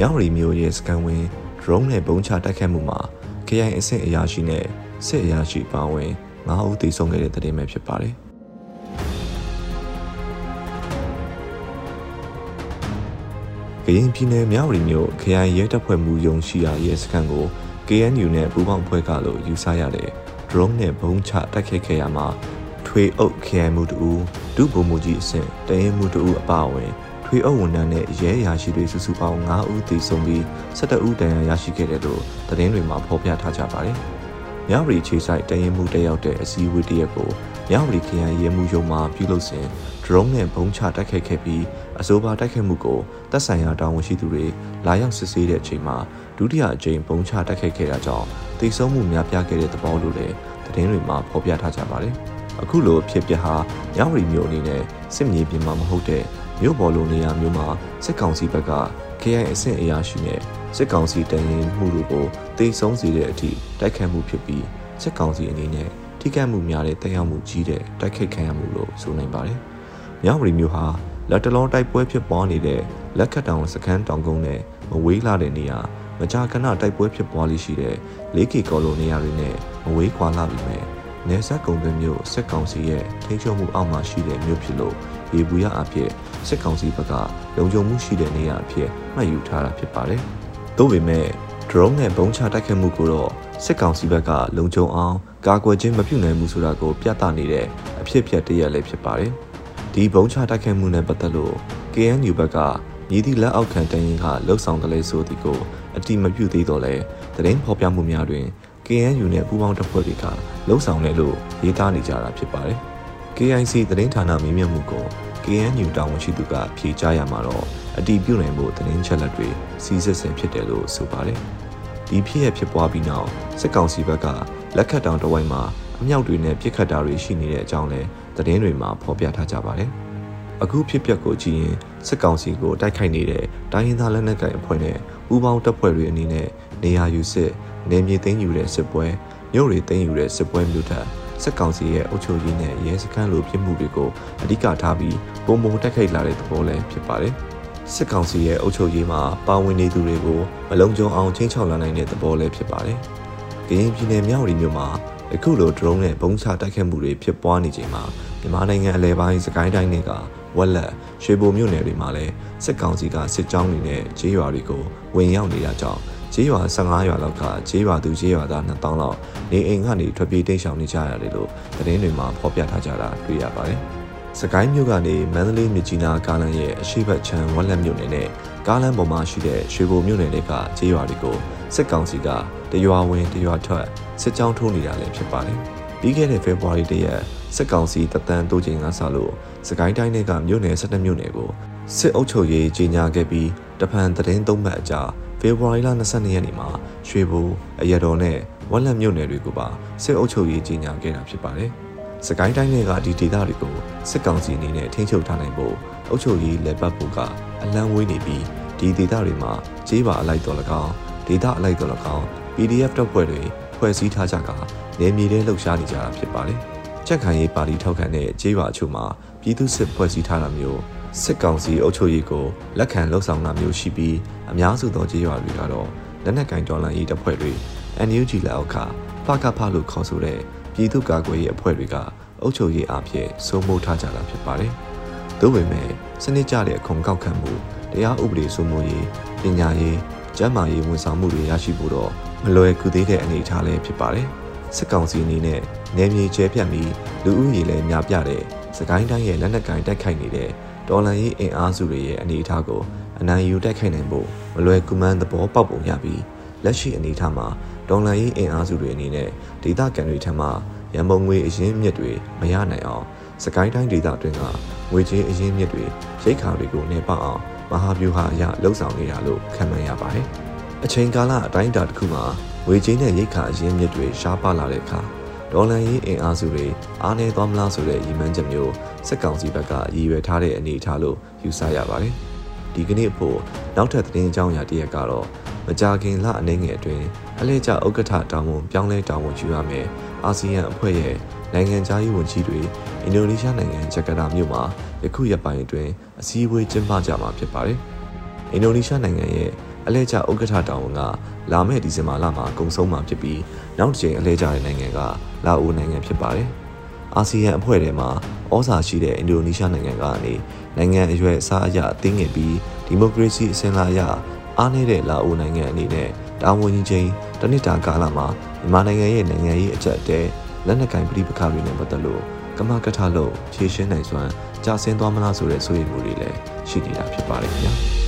မြောက်ရီမျိုးရဲ့စကန်ဝင် drone နဲ့ပုံချတိုက်ခတ်မှုမှာ KI အဆင့်အရာရှိနဲ့စစ်အရာရှိပါဝင်9ဦးသေဆုံးခဲ့တဲ့တဲ့တင်ပဲဖြစ်ပါတယ်။ကရင်ပြည်နယ်မြောက်ရီမြို့ခရိုင်ရဲတပ်ဖွဲ့မှုယုံရှိရာရဲစခန်းကို KNU နဲ့ပူးပေါင်းဖွဲ့ကလို့ယူဆရတဲ့ drone နဲ့ဘုံချတိုက်ခိုက်ခဲ့ရမှာထွေအုပ်ခရိုင်မှုတူဒုဗိုလ်မှူးကြီးအဆင့်တရင်မှုတူအပါအဝင် ထွေအုပ်ဝန်ထမ်းနဲ့ရဲရာရှိတွေစုစုပေါင်း9ဦးသေဆုံးပြီး17ဦးဒဏ်ရာရရှိခဲ့တယ်လို့သတင်းတွေမှာဖော်ပြထားကြပါတယ်။မြောက်ရီခြေဆိုင်တရင်မှုတက်ရောက်တဲ့အစည်းအဝေးတရက်ကိုမြောက်ရီခရိုင်ရဲမှုရုံးမှပြုလုပ်စဉ် drone နဲ့ဘုံချတိုက်ခိုက်ခဲ့ပြီးအဆိုပါတိုက်ခိုက်မှုကိုတပ်ဆိုင်ရာတာဝန်ရှိသူတွေလာရောက်စစ်ဆေးတဲ့အချိန်မှာဒုတိယအကြိမ်ဘုံချတိုက်ခိုက်ခဲ့တာကြောင့်တိတ်ဆုံးမှုများပြားခဲ့တဲ့သဘောလို့လည်းသတင်းတွေမှာဖော်ပြထားကြပါတယ်။အခုလိုဖြစ်ပျက်ဟာမြောက်ရီမျိုးအနေနဲ့စစ်မြေပြင်မှာမဟုတ်တဲ့ မြို့ပေါ်လိုနေရာမျိုးမှာစစ်ကောင်စီဘက်က KI အဆင့်အရာရှိနဲ့စစ်ကောင်စီတရင်မှုတို့ကိုတိတ်ဆုံးစေတဲ့အထိတိုက်ခတ်မှုဖြစ်ပြီးစစ်ကောင်စီအနေနဲ့ထိခိုက်မှုများတဲ့တက်ရောက်မှုကြီးတဲ့တိုက်ခိုက်ခံရမှုလို့ဆိုနိုင်ပါတယ်။မြောက်ရီမျိုးဟာလက်တလုံးတိုက်ပွဲဖြစ်ပွားနေတဲ့လက်ခတ်တောင်စခန်းတောင်ကုန်းနဲ့မဝေးလာတဲ့နေရာမကြာခဏတိုက်ပွဲဖြစ်ပွားလိရှိတဲ့ 4K ကော်လိုနေရာတွေနဲ့မဝေးခွာလာပြီမဲ့ နေဆက်ကုံသွင်းမျိုးစစ်ကောင်စီရဲ့ထိန်းချုပ်မှုအောက်မှာရှိတဲ့မြို့ဖြစ်လို့ရေဘူးရအဖြစ်စစ်ကောင်စီဘက်ကလုံခြုံမှုရှိတဲ့နေရာအဖြစ်မှတ်ယူထားတာဖြစ်ပါတယ်။သို့ပေမဲ့ drone နဲ့ဘုံချတိုက်ခိုက်မှုကိုတော့စစ်ကောင်စီဘက်ကလုံခြုံအောင်ကာကွယ်ခြင်းမပြုနိုင်ဘူးဆိုတာကိုပြသနေတဲ့အဖြစ်အပျက်တရက်လည်းဖြစ်ပါတယ်။ဒီဘုံချတိုက်ခိုက်မှုနဲ့ပတ်သက်လို့ KNU ဘက်ကမြည်သည့်လက်အောက်ခံတရင်ကလှုပ်ဆောင်တယ်လေဆိုသည်ကိုအတိမပြုသေးတော့လဲသတင်းဖော်ပြမှုများတွင် KNU နဲ့ပူးပေါင်းတပ်ဖွဲ့တွေကလှုပ်ဆောင်တယ်လို့ရေးသားနေကြတာဖြစ်ပါတယ်။ KIC သတင်းဌာနမေးမြန်းမှုကို KNU တာဝန်ရှိသူကဖြေကြားရမှာတော့အတီးပြုတ်နိုင်ဖို့သတင်းချက်လက်တွေစီစစ်ဆင်ဖြစ်တယ်လို့ဆိုပါတယ်။ဒီဖြစ်ရဖြစ်ပွားပြီးနောက်စစ်ကောင်စီဘက်ကလက်ခတ်တောင်တဝိုင်းမှာအမြောက်တွေနဲ့ပြစ်ခတ်တာတွေရှိနေတဲ့အကြောင်းလဲသတင်းတွေမှာဖော်ပြထားကြပါတယ်။အခုဖြစ်ပျက်ကိုကြည့်ရင်စစ်ကောင်စီကိုတိုက်ခိုက်နေတဲ့တိုင်းရင်းသားလက်နက်ကိုင်အဖွဲ့နဲ့ပူးပေါင်းတပ်ဖွဲ့တွေအနေနဲ့နေရာယူစစ် နေမြေသိမ်းယူတဲ့စစ်ပွဲမြို့တွေသိမ်းယူတဲ့စစ်ပွဲမျိုးထက်စစ်ကောင်စီရဲ့အုပ်ချုပ်ရေးနဲ့ရဲစခန်းလိုဖြစ်မှုတွေကိုအဓိကထားပြီးပုံပုံတက်ခိုက်လာတဲ့သဘောလည်းဖြစ်ပါတယ်။စစ်ကောင်စီရဲ့အုပ်ချုပ်ရေးမှာပါဝင်နေသူတွေကိုမလုံခြုံအောင်ချင်းချောက်လာနိုင်တဲ့သဘောလည်းဖြစ်ပါတယ်။ကရင်ပြည်နယ်မြောက်ရီမြို့မှာအခုလို drone နဲ့ပုံချတိုက်ခိုက်မှုတွေဖြစ်ပွားနေချိန်မှာမြန်မာနိုင်ငံအလဲပိုင်းစကိုင်းတိုင်းတွေကဝက်လက်ရွှေဘိုမြို့နယ်တွေမှာလည်းစစ်ကောင်စီကစစ်ကြောင်းတွေနဲ့ခြေရွာတွေကိုဝင်ရောက်နေတာကြောင့် ခြေရွာ15ရွာလောက်ကခြေရွာသူခြေရွာသား2000လောက်နေအိမ်ကနေထွက်ပြေးတိမ်းရှောင်နေကြရတယ်လို့သတင်းတွေမှာဖော်ပြထားကြတာတွေ့ရပါတယ်။စကိုင်းမြို့ကနေမန္တလေးမြကြီးနားကားလမ်းရဲ့အရှိတ်ချမ်းဝက်လက်မြို့နယ်နဲ့ကားလမ်းပေါ်မှာရှိတဲ့ရွှေဘိုမြို့နယ်တွေကခြေရွာတွေကိုစစ်ကောင်စီကတရွာဝင်တရွာထွက်စစ်ကြောင်းထိုးနေတာလည်းဖြစ်ပါတယ်။ပြီးခဲ့တဲ့ဖေဖော်ဝါရီလရဲ့စစ်ကောင်စီတပ်တန်းတိုးချိန်ကစလို့စကိုင်းတိုင်းတွေကမြို့နယ်၁၂မြို့နယ်ကိုစစ်အုပ်ချုပ်ရေးကြီးညာခဲ့ပြီးတဖန်သတင်းသုံးမှတ်အကြာ ဖေဖော်ဝါရီလ22ရက်နေ့မှာရွှေဘူအရတော်နဲ့ဝက်လက်မြို့နယ်တွေကိုပါစစ်အုပ်ချုပ်ရေးကြီးညာခဲ့တာဖြစ်ပါတယ်။စကိုင်းတိုင်းတွေကဒီဒေသတွေကိုစစ်ကောင်စီအနေနဲ့ထိန်းချုပ်ထားနိုင်ဖို့အုပ်ချုပ်ရေးလက်ပတ်ဖို့ကအလံဝေးနေပြီးဒီဒေသတွေမှာကြေးပါအလိုက်တော်၎င်းဒေသအလိုက်တော်၎င်း PDF တပ်ဖွဲ့တွေဖွဲ့စည်းထားကြကနယ်မြေထဲလှုပ်ရှားနေကြတာဖြစ်ပါတယ်။ချက်ခံရေးပါတီထောက်ခံတဲ့ကြေးပါအချို့မှာပြည်သူစစ်ဖွဲ့စည်းထားတာမျိုး စစ်ကောင်စီအုပ်ချုပ်ရေးကိုလက်ခံလှုပ်ဆောင်တာမျိုးရှိပြီးအများစုသောကြေးရွာတွေကတော့လက်နက်ကင်တော်လှန်ရေးတပ်ဖွဲ့တွေ NUG လက်အောက်ကပကဖလို့ခေါ်ဆိုတဲ့ပြည်သူ့ကာကွယ်ရေးအဖွဲ့တွေကအုပ်ချုပ်ရေးအဖြစ်စိုးမိုးထားကြတာဖြစ်ပါတယ်။သို့ပေမဲ့စနစ်ကျတဲ့အခွန်ကောက်ခံမှုတရားဥပဒေစိုးမိုးရေးပညာရေးကျန်းမာရေးဝန်ဆောင်မှုတွေရရှိဖို့တော့မလွယ်ကူသေးတဲ့အနေအထားလည်းဖြစ်ပါတယ်။စစ်ကောင်စီအနေနဲ့နယ်မြေကျဲပြတ်ပြီးလူဦးရေလည်းများပြတဲ့စကိုင်းတိုင်းရဲ့လက်နက်ကင်တိုက်ခိုက်နေတဲ့ တော်လန်ရေးအင်အားစုတွေရဲ့အနေအထားကိုအနိုင်ယူတိုက်ခိုက်နိုင်ဖို့မလွယ်ကူမှန်းသဘောပေါက်ပုံရပြီးလက်ရှိအနေအထားမှာတော်လန်ရေးအင်အားစုတွေအနေနဲ့ဒေသခံတွေထံမှရန်ပုံငွေအရင်းမြစ်တွေမရနိုင်အောင်စကိုင်းတိုင်းဒေသအတွင်းကငွေကြေးအရင်းမြစ်တွေရိတ်ခါတွေကိုနေပအောင်မဟာဗျူဟာအရလှုပ်ဆောင်နေတာလို့ခံမှန်းရပါတယ်။အချိန်ကာလအတိုင်းအတာတစ်ခုမှာငွေကြေးနဲ့ရိတ်ခါအရင်းမြစ်တွေရှားပါလာတဲ့အခါ ဒေါ်လာရေးအင်အားစုတွေအားနည်းသွားမလားဆိုတဲ့ရည်မှန်းချက်မျိုးစက်ကောင်စီဘက်ကရည်ရွယ်ထားတဲ့အနေအထားလို့ယူဆရပါတယ်။ဒီကနေ့ဖို့နောက်ထပ်သတင်းအကြောင်းအရာတစ်ရက်ကတော့မကြာခင်လအနေငယ်အတွင်းအလဲကျဥက္ကဋ္ဌတောင်းဝန်ပြောင်းလဲတောင်းဝန်ယူရမယ်အာဆီယံအဖွဲ့ရဲ့နိုင်ငံခြားရေးဝန်ကြီးတွေအင်ဒိုနီးရှားနိုင်ငံဂျကာတာမြို့မှာယခုရက်ပိုင်းအတွင်းအစည်းအဝေးကျင်းပကြမှာဖြစ်ပါတယ်။အင်ဒိုနီးရှားနိုင်ငံရဲ့ အလဲကျဥက္ကဋ္ဌတောင်ဝန်ကလာမယ့်ဒီဇင်ဘာလမှာကုန်ဆုံးမှာဖြစ်ပြီးနောက်တစ်ချိန်အလဲကျတဲ့နိုင်ငံကလာအိုနိုင်ငံဖြစ်ပါတယ်။အာဆီယံအဖွဲ့ထဲမှာဩဇာရှိတဲ့အင်ဒိုနီးရှားနိုင်ငံကနေနိုင်ငံအရွယ်အစားအရအသင်းငယ်ပြီးဒီမိုကရေစီအစဉ်လာရအားနည်းတဲ့လာအိုနိုင်ငံအနေနဲ့တာဝန်ကြီးချင်းတနစ်တာကာလမှာမြန်မာနိုင်ငံရဲ့နိုင်ငံရေးအကြက်တဲလက်နက်ကင်ပြည်ပခါတွေနဲ့ပတ်သက်လို့ကမကထလို့ဖြည့်ရှင်းနိုင်စွမ်းကြာဆင်းသွားမလားဆိုတဲ့ဆိုရည်မှုတွေလည်းရှိနေတာဖြစ်ပါတယ်ခင်ဗျာ။